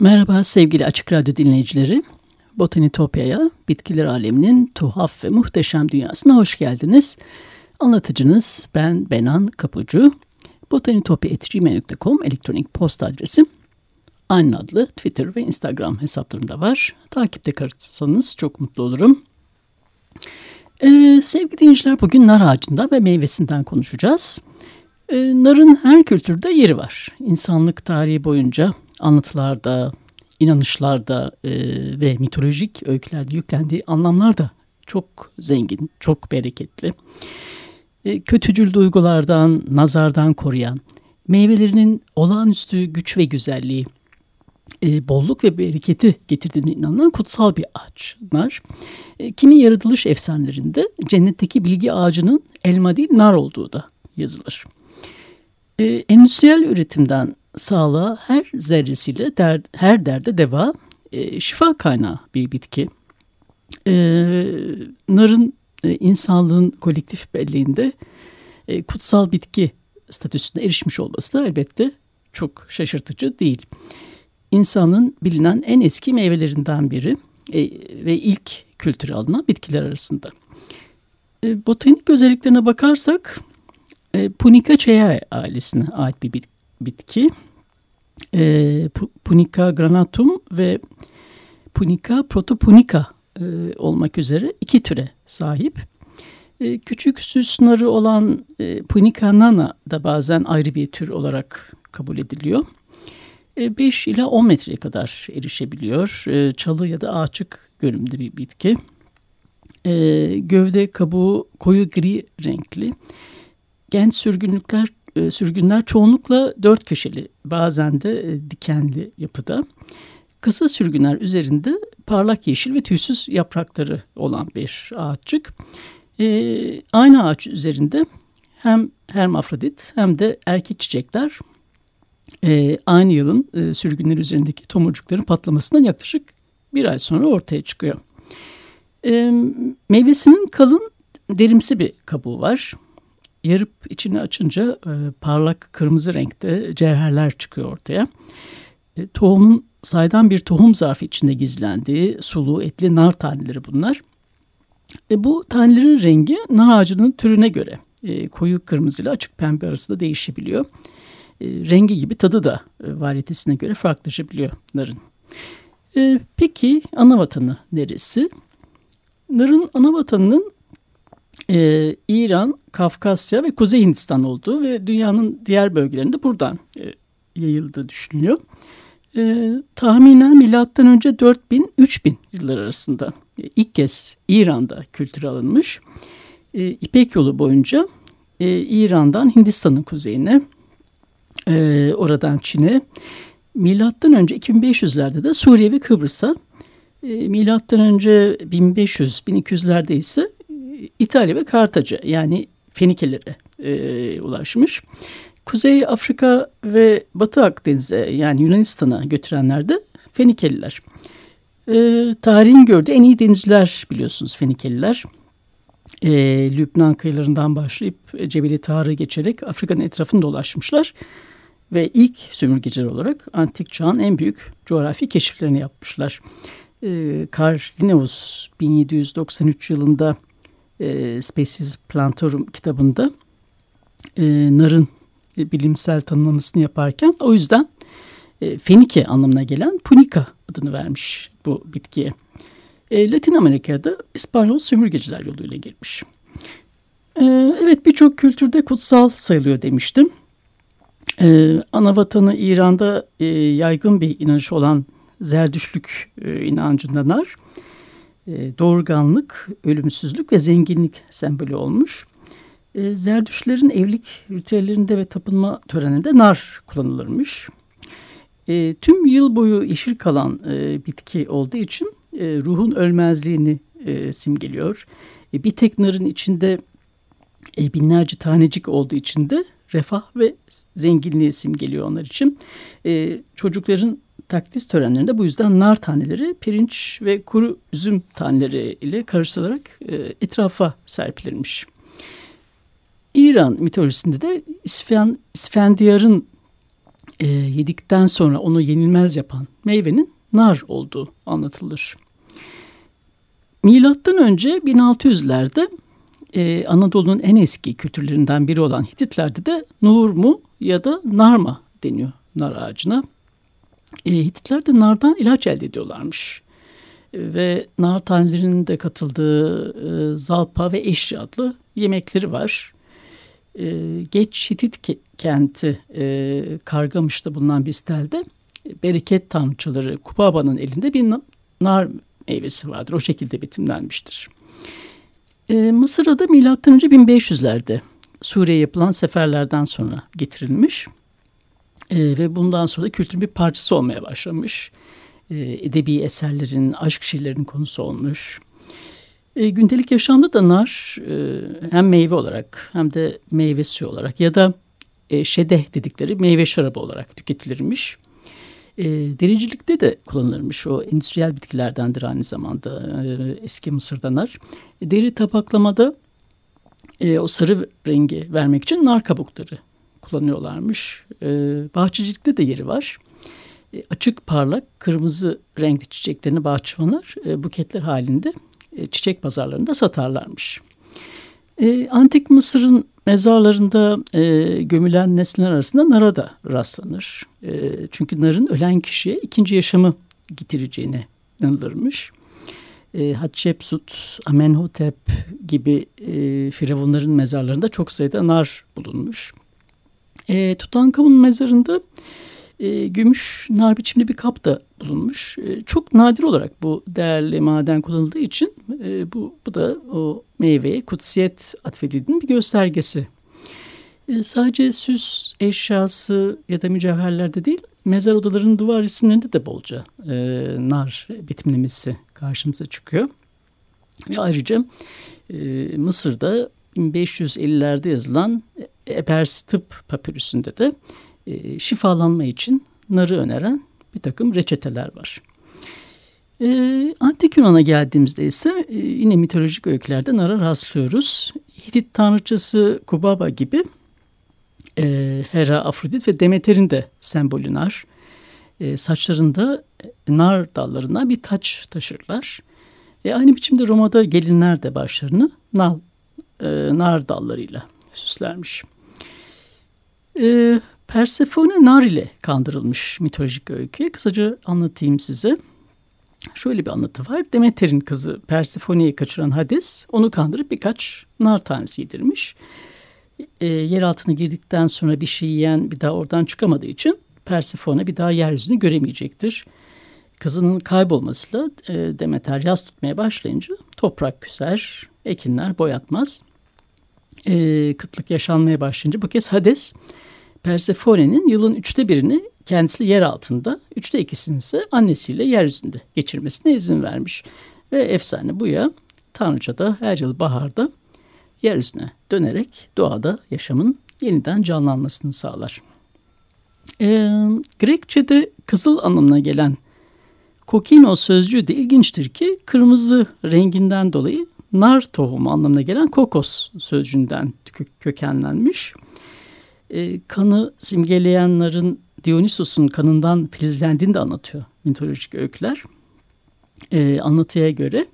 Merhaba sevgili Açık Radyo dinleyicileri. Botanitopya'ya, bitkiler aleminin tuhaf ve muhteşem dünyasına hoş geldiniz. Anlatıcınız ben Benan Kapucu. Botanitopya.gmail.com elektronik posta adresim. Aynı adlı Twitter ve Instagram hesaplarımda var. Takipte kalırsanız çok mutlu olurum. Ee, sevgili dinleyiciler bugün nar ağacından ve meyvesinden konuşacağız. Ee, narın her kültürde yeri var. İnsanlık tarihi boyunca anlatılarda, inanışlarda e, ve mitolojik öykülerde yüklendiği anlamlar da çok zengin, çok bereketli. E, kötücül duygulardan, nazardan koruyan, meyvelerinin olağanüstü güç ve güzelliği, e, bolluk ve bereketi getirdiğine inanılan kutsal bir ağaçlar. E, kimi yaratılış efsanelerinde cennetteki bilgi ağacının elma değil nar olduğu da yazılır. E, endüstriyel üretimden sağlığa her zerresiyle der, her derde deva, e, şifa kaynağı bir bitki. E, narın e, insanlığın kolektif belleğinde e, kutsal bitki statüsüne erişmiş olması da elbette çok şaşırtıcı değil. İnsanın bilinen en eski meyvelerinden biri e, ve ilk kültüre alınan bitkiler arasında. E, botanik özelliklerine bakarsak e, Punicaceae ailesine ait bir bitki e, Punica granatum ve Punica protopunica e, olmak üzere iki türe sahip. E, küçük süs narı olan e, Punica nana da bazen ayrı bir tür olarak kabul ediliyor. E, 5 ila 10 metreye kadar erişebiliyor. E, çalı ya da ağaçık görünümde bir bitki. E, gövde kabuğu koyu gri renkli. Genç sürgünlükler e, sürgünler çoğunlukla dört köşeli bazen de e, dikenli yapıda. Kısa sürgünler üzerinde parlak yeşil ve tüysüz yaprakları olan bir ağaççık. E, aynı ağaç üzerinde hem hermafrodit hem de erkek çiçekler e, aynı yılın e, sürgünler üzerindeki tomurcukların patlamasından yaklaşık bir ay sonra ortaya çıkıyor. E, meyvesinin kalın derimsi bir kabuğu var yarıp içini açınca e, parlak kırmızı renkte cevherler çıkıyor ortaya. E, tohumun saydam bir tohum zarfı içinde gizlendiği sulu etli nar taneleri bunlar. E, bu tanelerin rengi nar ağacının türüne göre e, koyu kırmızı ile açık pembe arasında değişebiliyor. E, rengi gibi tadı da e, variyetesine göre farklılaşabiliyor narın. E, peki ana vatanı neresi? Narın ana vatanının e, İran, Kafkasya ve Kuzey Hindistan olduğu ve dünyanın diğer bölgelerinde buradan e, yayıldığı düşünülüyor. E, tahminen milattan önce 4000-3000 yıllar arasında e, ilk kez İran'da kültüre alınmış. E, İpek yolu boyunca e, İran'dan Hindistan'ın kuzeyine, e, oradan Çin'e, milattan önce 2500'lerde de Suriye ve Kıbrıs'a, e, milattan önce 1500-1200'lerde ise İtalya ve Kartaca yani Fenikelere e, ulaşmış. Kuzey Afrika ve Batı Akdeniz'e yani Yunanistan'a götürenler de Fenikeliler. E, tarihin gördüğü en iyi denizciler biliyorsunuz Fenikeliler. E, Lübnan kıyılarından başlayıp Cebeli Tarık'ı geçerek Afrika'nın etrafını dolaşmışlar. Ve ilk sömürgeciler olarak antik çağın en büyük coğrafi keşiflerini yapmışlar. E, Linnaeus 1793 yılında e, Species Plantorum kitabında e, narın e, bilimsel tanımlamasını yaparken o yüzden e, Fenike anlamına gelen Punica adını vermiş bu bitkiye. E, Latin Amerika'da İspanyol sömürgeciler yoluyla girmiş. E, evet birçok kültürde kutsal sayılıyor demiştim. E, ana vatanı İran'da e, yaygın bir inanış olan Zerdüşlük e, inancında nar doğurganlık, ölümsüzlük ve zenginlik sembolü olmuş. E, Zerdüşlerin evlilik ritüellerinde ve tapınma törenlerinde nar kullanılırmış. E, tüm yıl boyu yeşil kalan e, bitki olduğu için e, ruhun ölmezliğini e, simgeliyor. E, bir tek narın içinde e, binlerce tanecik olduğu için de refah ve zenginliği simgeliyor onlar için. E, çocukların takdis törenlerinde bu yüzden nar taneleri pirinç ve kuru üzüm taneleri ile karıştırılarak e, etrafa serpilirmiş. İran mitolojisinde de İsfen, İsfendiyar'ın e, yedikten sonra onu yenilmez yapan meyvenin nar olduğu anlatılır. Milattan önce 1600'lerde e, Anadolu'nun en eski kültürlerinden biri olan Hititlerde de Nurmu ya da Narma deniyor nar ağacına. E, Hititler de nardan ilaç elde ediyorlarmış. E, ve nar tanelerinin de katıldığı e, zalpa ve eşri adlı yemekleri var. E, geç Hitit ke kenti e, Kargamış'ta bulunan bir stelde bereket tanrıçaları Kupaba'nın elinde bir nar meyvesi vardır. O şekilde betimlenmiştir. E, Mısır'a da önce 1500'lerde Suriye'ye yapılan seferlerden sonra getirilmiş. E, ve bundan sonra da kültürün bir parçası olmaya başlamış. E, edebi eserlerin, aşk şiirlerinin konusu olmuş. E, gündelik yaşamda da nar e, hem meyve olarak hem de meyve suyu olarak ya da e, şedeh dedikleri meyve şarabı olarak tüketilirmiş. E, dericilikte de kullanılırmış. O endüstriyel bitkilerdendir aynı zamanda e, eski Mısır'da nar. E, deri tabaklamada e, o sarı rengi vermek için nar kabukları kullanıyorlarmış. E, bahçecilikte de yeri var. E, açık parlak kırmızı renkli çiçeklerini bahçıvanlar e, buketler halinde e, çiçek pazarlarında satarlarmış. E, Antik Mısır'ın mezarlarında e, gömülen nesneler arasında nara da rastlanır. E, çünkü narın ölen kişiye ikinci yaşamı getireceğine inanılırmış. E, Hatshepsut, Amenhotep gibi e, firavunların mezarlarında çok sayıda nar bulunmuş. E, Tutankamun mezarında e, gümüş nar biçimli bir kap da bulunmuş. E, çok nadir olarak bu değerli maden kullanıldığı için e, bu, bu da o meyveye kutsiyet atfedildiğinin bir göstergesi. E, sadece süs eşyası ya da mücevherlerde değil, mezar odalarının duvar resimlerinde de bolca e, nar betimlemesi karşımıza çıkıyor. Ve ayrıca e, Mısır'da 1550'lerde yazılan Ebers tıp papirüsünde de e, şifalanma için narı öneren bir takım reçeteler var. E, Antik Yunan'a geldiğimizde ise e, yine mitolojik öykülerde nara rastlıyoruz. Hitit tanrıçası Kubaba gibi e, Hera, Afrodit ve Demeter'in de sembolü nar. E, saçlarında nar dallarından bir taç taşırlar. E, aynı biçimde Roma'da gelinler de başlarını nal, e, nar dallarıyla süslermiş. E, Persefone nar ile kandırılmış mitolojik öyküye kısaca anlatayım size. Şöyle bir anlatı var. Demeter'in kızı Persefone'yi kaçıran Hades onu kandırıp birkaç nar tanesi yedirmiş. E, yer altına girdikten sonra bir şey yiyen bir daha oradan çıkamadığı için Persefone bir daha yeryüzünü göremeyecektir. Kızının kaybolmasıyla e, Demeter yaz tutmaya başlayınca toprak küser, ekinler boyatmaz. E, kıtlık yaşanmaya başlayınca bu kez Hades Persephone'nin yılın üçte birini kendisi yer altında, üçte ikisini ise annesiyle yeryüzünde geçirmesine izin vermiş. Ve efsane bu ya Tanrıça da her yıl baharda yeryüzüne dönerek doğada yaşamın yeniden canlanmasını sağlar. Ee, Grekçe'de kızıl anlamına gelen kokino sözcüğü de ilginçtir ki kırmızı renginden dolayı nar tohumu anlamına gelen kokos sözcüğünden kökenlenmiş e, kanı simgeleyenlerin Dionysos'un kanından filizlendiğini de anlatıyor mitolojik öyküler. E, anlatıya göre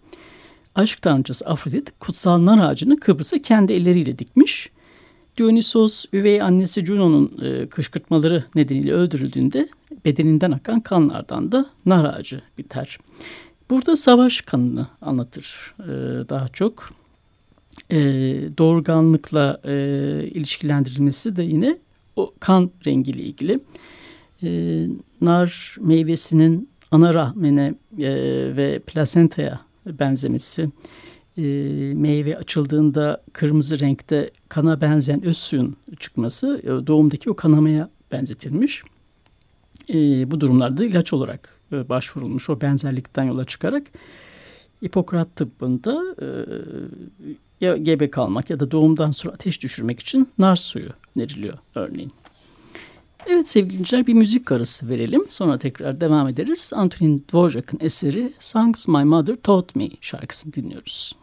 aşk tanrıçası Afrodit kutsal nar ağacını Kıbrıs'a kendi elleriyle dikmiş. Dionysos üvey annesi Juno'nun e, kışkırtmaları nedeniyle öldürüldüğünde bedeninden akan kanlardan da nar ağacı biter. Burada savaş kanını anlatır e, daha çok e, doğurganlıkla e, ilişkilendirilmesi de yine o kan rengiyle ilgili. E, nar meyvesinin ana rahmine e, ve plasentaya benzemesi, e, meyve açıldığında kırmızı renkte kana benzeyen öz suyun çıkması e, doğumdaki o kanamaya benzetilmiş. E, bu durumlarda ilaç olarak e, başvurulmuş o benzerlikten yola çıkarak Hipokrat tıbbında e, ya gebe kalmak ya da doğumdan sonra ateş düşürmek için nar suyu öneriliyor örneğin. Evet sevgili dinleyiciler bir müzik arası verelim. Sonra tekrar devam ederiz. Antonin Dvorak'ın eseri Songs My Mother Taught Me şarkısını dinliyoruz.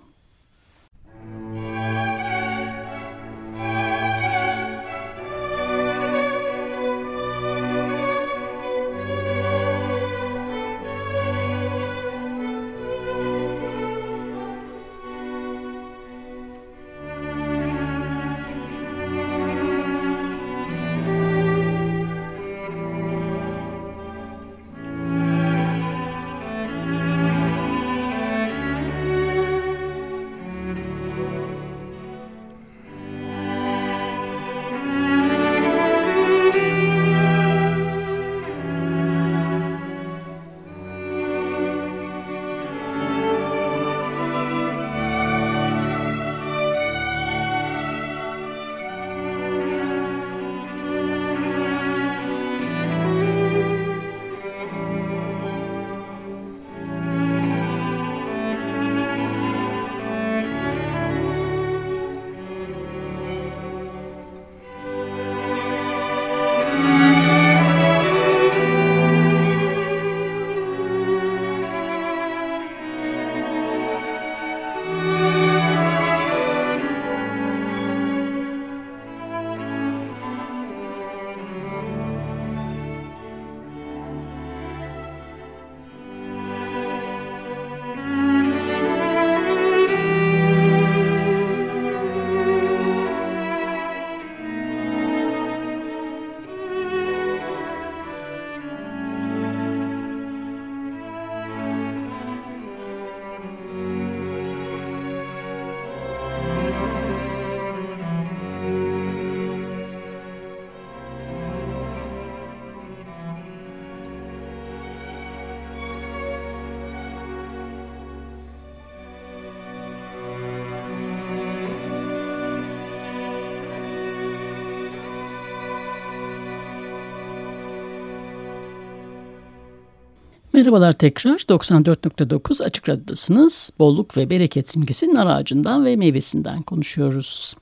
Merhabalar tekrar 94.9 Açık Radyo'dasınız. Bolluk ve bereket simgesi nar ağacından ve meyvesinden konuşuyoruz.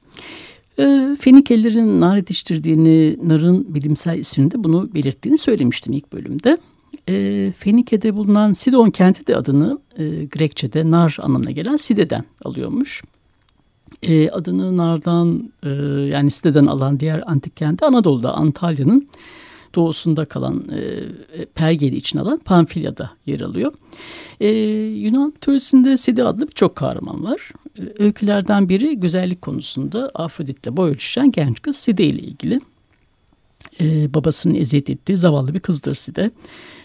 E, Fenikelilerin nar yetiştirdiğini, narın bilimsel isminde bunu belirttiğini söylemiştim ilk bölümde. E, Fenike'de bulunan Sidon kenti de adını e, Grekçe'de nar anlamına gelen Side'den alıyormuş. E, adını nardan e, yani Side'den alan diğer antik kenti Anadolu'da Antalya'nın doğusunda kalan e, Pergeli için alan Pamfilya'da yer alıyor. E, Yunan mitolojisinde Side adlı birçok kahraman var. E, öykülerden biri güzellik konusunda Afrodit'le boy ölçüşen genç kız Side ile ilgili. E, babasının eziyet ettiği zavallı bir kızdır Side.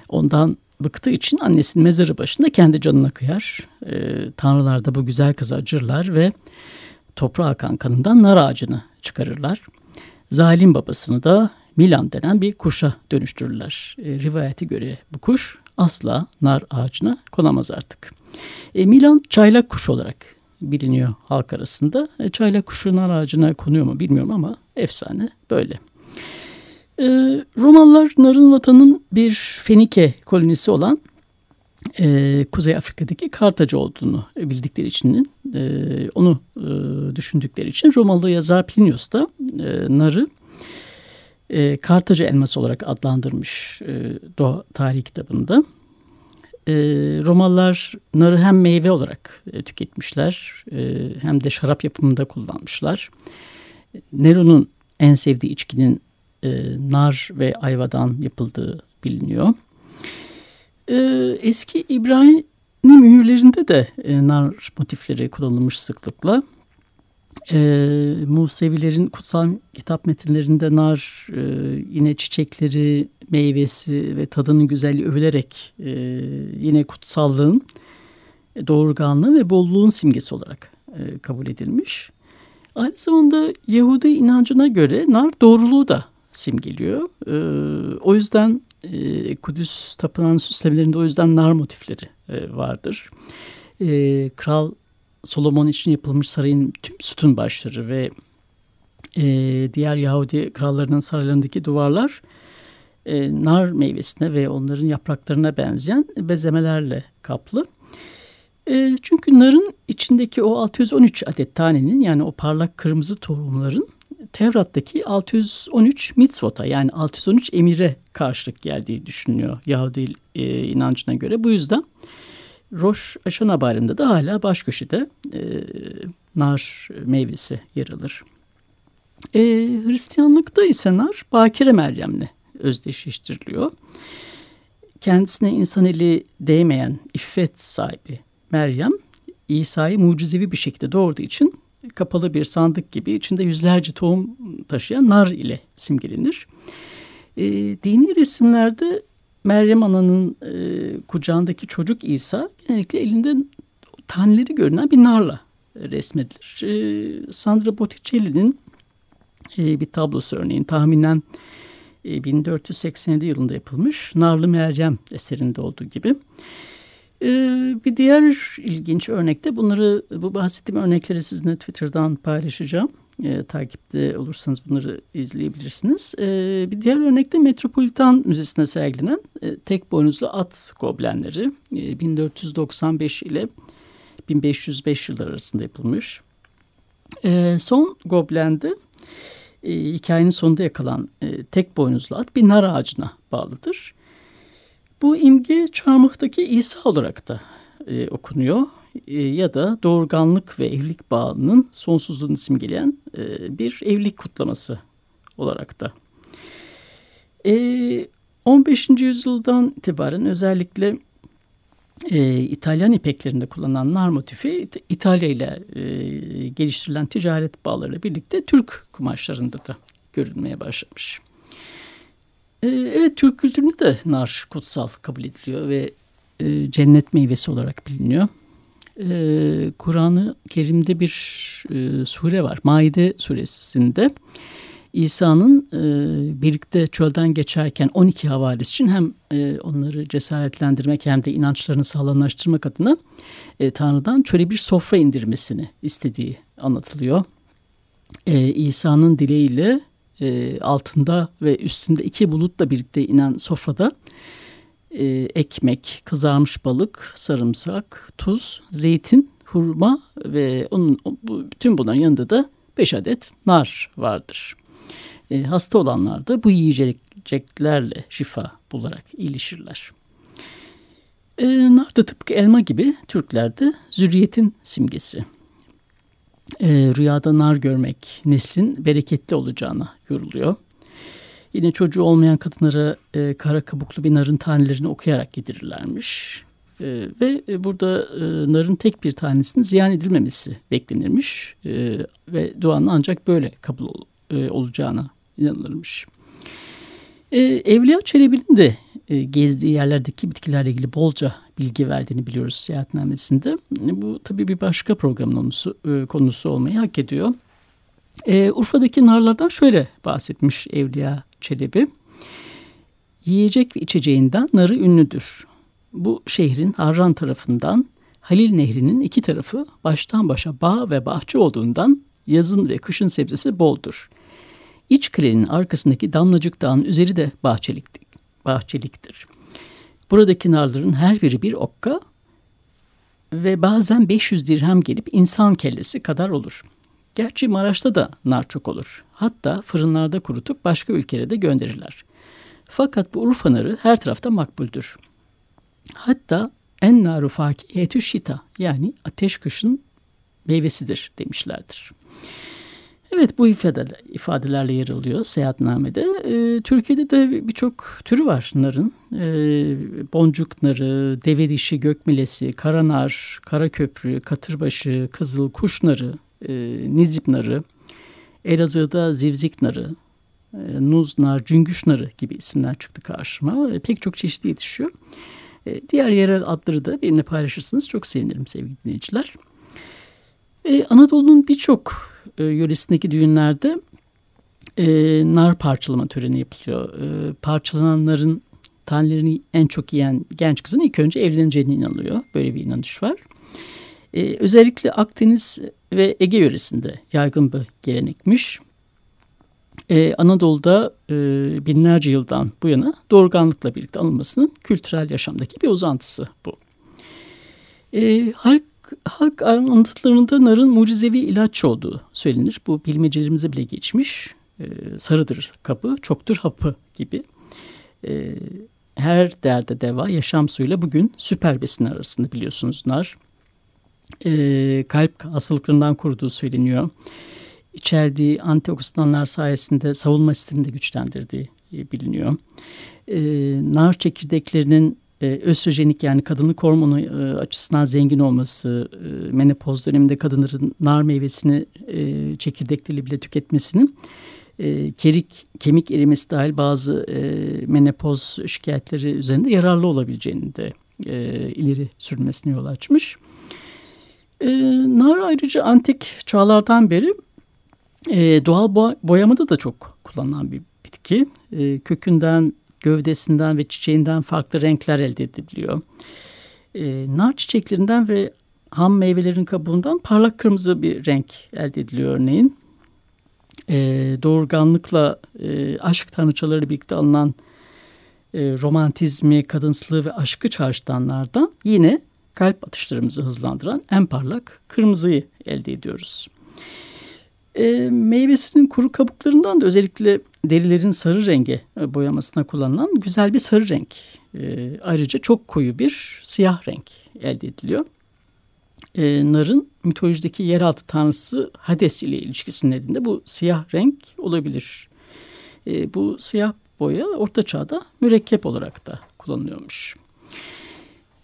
Ondan bıktığı için annesinin mezarı başında kendi canına kıyar. E, tanrılar da bu güzel kızı acırlar ve toprağa akan kanından nar ağacını çıkarırlar. Zalim babasını da Milan denen bir kuşa dönüştürürler. E, rivayete göre bu kuş asla nar ağacına konamaz artık. E, Milan çaylak kuş olarak biliniyor halk arasında. E, çaylak kuşu nar ağacına konuyor mu bilmiyorum ama efsane böyle. E, Romalılar narın vatanın bir Fenike kolonisi olan e, Kuzey Afrika'daki Kartaca olduğunu bildikleri için e, onu e, düşündükleri için Romalı yazar Plinius da e, narı e, Kartaca elması olarak adlandırmış e, Doğa Tarih kitabında. E, Romalılar narı hem meyve olarak e, tüketmişler e, hem de şarap yapımında kullanmışlar. Nero'nun en sevdiği içkinin e, nar ve ayvadan yapıldığı biliniyor. E, eski İbrani mühürlerinde de e, nar motifleri kullanılmış sıklıkla e, Musevilerin kutsal kitap metinlerinde nar, e, yine çiçekleri, meyvesi ve tadının güzelliği övülerek e, yine kutsallığın, doğurganlığın ve bolluğun simgesi olarak e, kabul edilmiş. Aynı zamanda Yahudi inancına göre nar doğruluğu da simgeliyor. E, o yüzden e, Kudüs tapınağının süslemelerinde o yüzden nar motifleri e, vardır. E, Kral Solomon için yapılmış sarayın tüm sütun başları ve e, diğer Yahudi krallarının saraylarındaki duvarlar e, nar meyvesine ve onların yapraklarına benzeyen bezemelerle kaplı. E, çünkü narın içindeki o 613 adet tanenin yani o parlak kırmızı tohumların Tevrat'taki 613 mitzvota yani 613 emire karşılık geldiği düşünülüyor Yahudi e, inancına göre. Bu yüzden Roş Aşana Bayramı'nda da hala baş köşede e, nar meyvesi yer alır. E, Hristiyanlıkta ise nar Bakire Meryem'le özdeşleştiriliyor. Kendisine insan eli değmeyen iffet sahibi Meryem, İsa'yı mucizevi bir şekilde doğurduğu için kapalı bir sandık gibi içinde yüzlerce tohum taşıyan nar ile simgelenir. E, dini resimlerde Meryem Ana'nın e, kucağındaki çocuk İsa genellikle elinde taneleri görünen bir narla resmedilir. E, Sandra Botticelli'nin e, bir tablosu örneğin tahminen e, 1487 yılında yapılmış Narlı Meryem eserinde olduğu gibi. Ee, bir diğer ilginç örnekte bunları bu bahsettiğim örnekleri sizinle Twitter'dan paylaşacağım. E, takipte olursanız bunları izleyebilirsiniz. E, bir diğer örnekte Metropolitan Müzesi'nde sergilenen e, tek boynuzlu at goblenleri e, 1495 ile 1505 yıllar arasında yapılmış. E, son goblende e, hikayenin sonunda yakalan e, tek boynuzlu at bir nar ağacına bağlıdır. Bu imge çarmıhtaki İsa olarak da e, okunuyor e, ya da doğurganlık ve evlilik bağının sonsuzluğunu simgeleyen e, bir evlilik kutlaması olarak da. E, 15. yüzyıldan itibaren özellikle e, İtalyan ipeklerinde kullanılan nar motifi İtalya ile e, geliştirilen ticaret bağları birlikte Türk kumaşlarında da görülmeye başlamış. Evet Türk kültüründe de nar kutsal kabul ediliyor ve e, cennet meyvesi olarak biliniyor. E, Kur'an-ı Kerim'de bir e, sure var. Maide suresinde İsa'nın e, birlikte çölden geçerken 12 havalisi için hem e, onları cesaretlendirmek hem de inançlarını sağlamlaştırmak adına e, Tanrı'dan çöle bir sofra indirmesini istediği anlatılıyor. E, İsa'nın dileğiyle e, altında ve üstünde iki bulutla birlikte inen sofrada e, ekmek, kızarmış balık, sarımsak, tuz, zeytin, hurma ve onun bu, bütün bunların yanında da beş adet nar vardır. E, hasta olanlar da bu yiyeceklerle şifa bularak iyileşirler. E, nar da tıpkı elma gibi Türklerde zürriyetin simgesi e, rüyada nar görmek neslin bereketli olacağına yoruluyor. Yine çocuğu olmayan kadınlara e, kara kabuklu bir narın tanelerini okuyarak yedirirlermiş. E, ve e, burada e, narın tek bir tanesinin ziyan edilmemesi beklenirmiş. E, ve duanın ancak böyle kabul ol, e, olacağına inanılırmış. E, Evliya Çelebi'nin de e, gezdiği yerlerdeki bitkilerle ilgili bolca bilgi verdiğini biliyoruz seyahatnamesinde. Bu tabii bir başka programın konusu, e, konusu olmayı hak ediyor. E, Urfa'daki narlardan şöyle bahsetmiş Evliya Çelebi. Yiyecek ve içeceğinden narı ünlüdür. Bu şehrin Harran tarafından Halil Nehri'nin iki tarafı baştan başa bağ ve bahçe olduğundan yazın ve kışın sebzesi boldur. İç kalenin arkasındaki Damlacık Dağı'nın üzeri de bahçeliktir. bahçeliktir. Buradaki narların her biri bir okka ve bazen 500 dirhem gelip insan kellesi kadar olur. Gerçi Maraş'ta da nar çok olur. Hatta fırınlarda kurutup başka ülkelere de gönderirler. Fakat bu Urfa narı her tarafta makbuldür. Hatta en naru fakiyetü şita yani ateş kışın meyvesidir demişlerdir. Evet bu ifadeler, ifadelerle yer alıyor seyahatnamede. E, Türkiye'de de birçok türü var narın. E, boncuk narı, deve dişi, gökmilesi, karanar, karaköprü, katırbaşı, kızıl kuş narı, e, nizip narı, Elazığ'da zivzik narı, e, nuz nar, cüngüş narı gibi isimler çıktı karşıma. E, pek çok çeşitli yetişiyor. E, diğer yerel adları da benimle paylaşırsanız çok sevinirim sevgili dinleyiciler. E, Anadolu'nun birçok e, yöresindeki düğünlerde e, nar parçalama töreni yapılıyor. E, parçalananların tanelerini en çok yiyen genç kızın ilk önce evleneceğine inanılıyor. Böyle bir inanış var. Ee, özellikle Akdeniz ve Ege yöresinde yaygın bir gelenekmiş. Ee, Anadolu'da e, binlerce yıldan bu yana doğurganlıkla birlikte anılmasının kültürel yaşamdaki bir uzantısı bu. Ee, halk halk anlatılarında narın mucizevi ilaç olduğu söylenir. Bu bilmecelerimize bile geçmiş. Ee, sarıdır kapı, çoktur hapı gibi. Ee, her derde deva yaşam suyuyla bugün süper besin arasında biliyorsunuz nar. Ee, kalp hastalıklarından koruduğu söyleniyor. İçerdiği antioksidanlar sayesinde savunma sistemini de güçlendirdiği e, biliniyor. Ee, nar çekirdeklerinin e, östrojenik yani kadınlık hormonu e, açısından zengin olması, e, menopoz döneminde kadınların nar meyvesini e, çekirdekleriyle bile tüketmesinin e, kerik, kemik erimesi dahil bazı e, menopoz şikayetleri üzerinde yararlı olabileceğini de e, ileri sürülmesine yol açmış. E, nar ayrıca antik çağlardan beri e, doğal boyamada da çok kullanılan bir bitki. E, kökünden gövdesinden ve çiçeğinden farklı renkler elde edilebiliyor. E, nar çiçeklerinden ve ham meyvelerin kabuğundan parlak kırmızı bir renk elde ediliyor örneğin. E, doğurganlıkla e, aşk tanrıçaları birlikte alınan e, romantizmi, kadınsılığı ve aşkı çağrıştıranlardan yine kalp atışlarımızı hızlandıran en parlak kırmızıyı elde ediyoruz. E, meyvesinin kuru kabuklarından da özellikle derilerin sarı rengi e, boyamasına kullanılan güzel bir sarı renk. E, ayrıca çok koyu bir siyah renk elde ediliyor. E, narın mitolojideki yeraltı tanrısı Hades ile ilişkisi nedeniyle bu siyah renk olabilir. E, bu siyah boya orta çağda mürekkep olarak da kullanılıyormuş.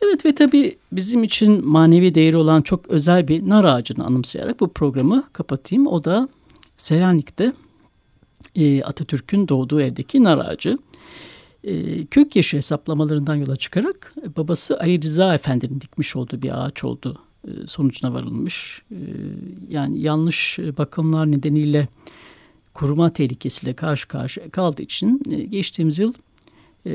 Evet ve tabii bizim için manevi değeri olan çok özel bir nar ağacını anımsayarak bu programı kapatayım. O da Selanik'te e, Atatürk'ün doğduğu evdeki nar ağacı. E, kök yaşı hesaplamalarından yola çıkarak e, babası Ali Rıza Efendi'nin dikmiş olduğu bir ağaç oldu e, sonucuna varılmış. E, yani yanlış bakımlar nedeniyle kuruma tehlikesiyle karşı karşıya kaldığı için e, geçtiğimiz yıl e,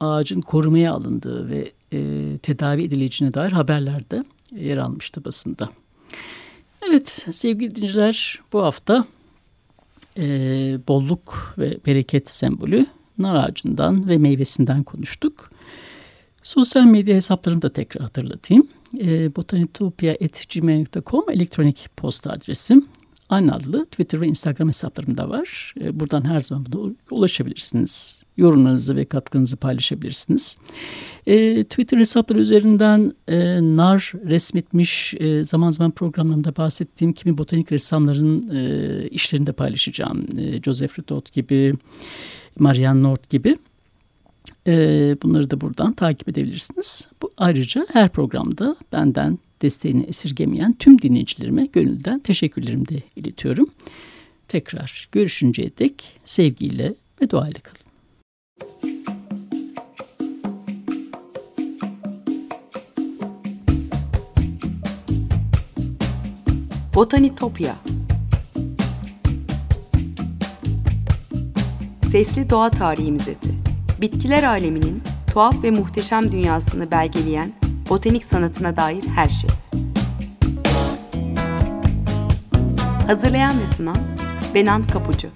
ağacın korumaya alındığı ve e, tedavi edileceğine dair haberlerde yer almıştı basında. Evet sevgili dinleyiciler bu hafta e, bolluk ve bereket sembolü nar ağacından ve meyvesinden konuştuk. Sosyal medya hesaplarını da tekrar hatırlatayım. E, botanitopia.gmail.com elektronik posta adresim. Aynı adlı Twitter ve Instagram hesaplarım da var. E, buradan her zaman buna ulaşabilirsiniz. Yorumlarınızı ve katkınızı paylaşabilirsiniz. E, Twitter hesapları üzerinden e, nar resmetmiş e, zaman zaman programlarımda bahsettiğim kimi botanik ressamların işlerini de paylaşacağım. E, Joseph Ritot gibi, Marianne Nord gibi. Bunları da buradan takip edebilirsiniz. Bu ayrıca her programda benden desteğini esirgemeyen tüm dinleyicilerime gönülden teşekkürlerimi de iletiyorum. Tekrar görüşünceye dek sevgiyle ve duayla kalın. Botanitopya Sesli Doğa Tarihi Müzesi Bitkiler aleminin tuhaf ve muhteşem dünyasını belgeleyen botanik sanatına dair her şey. Hazırlayan ve sunan Benan Kapucu.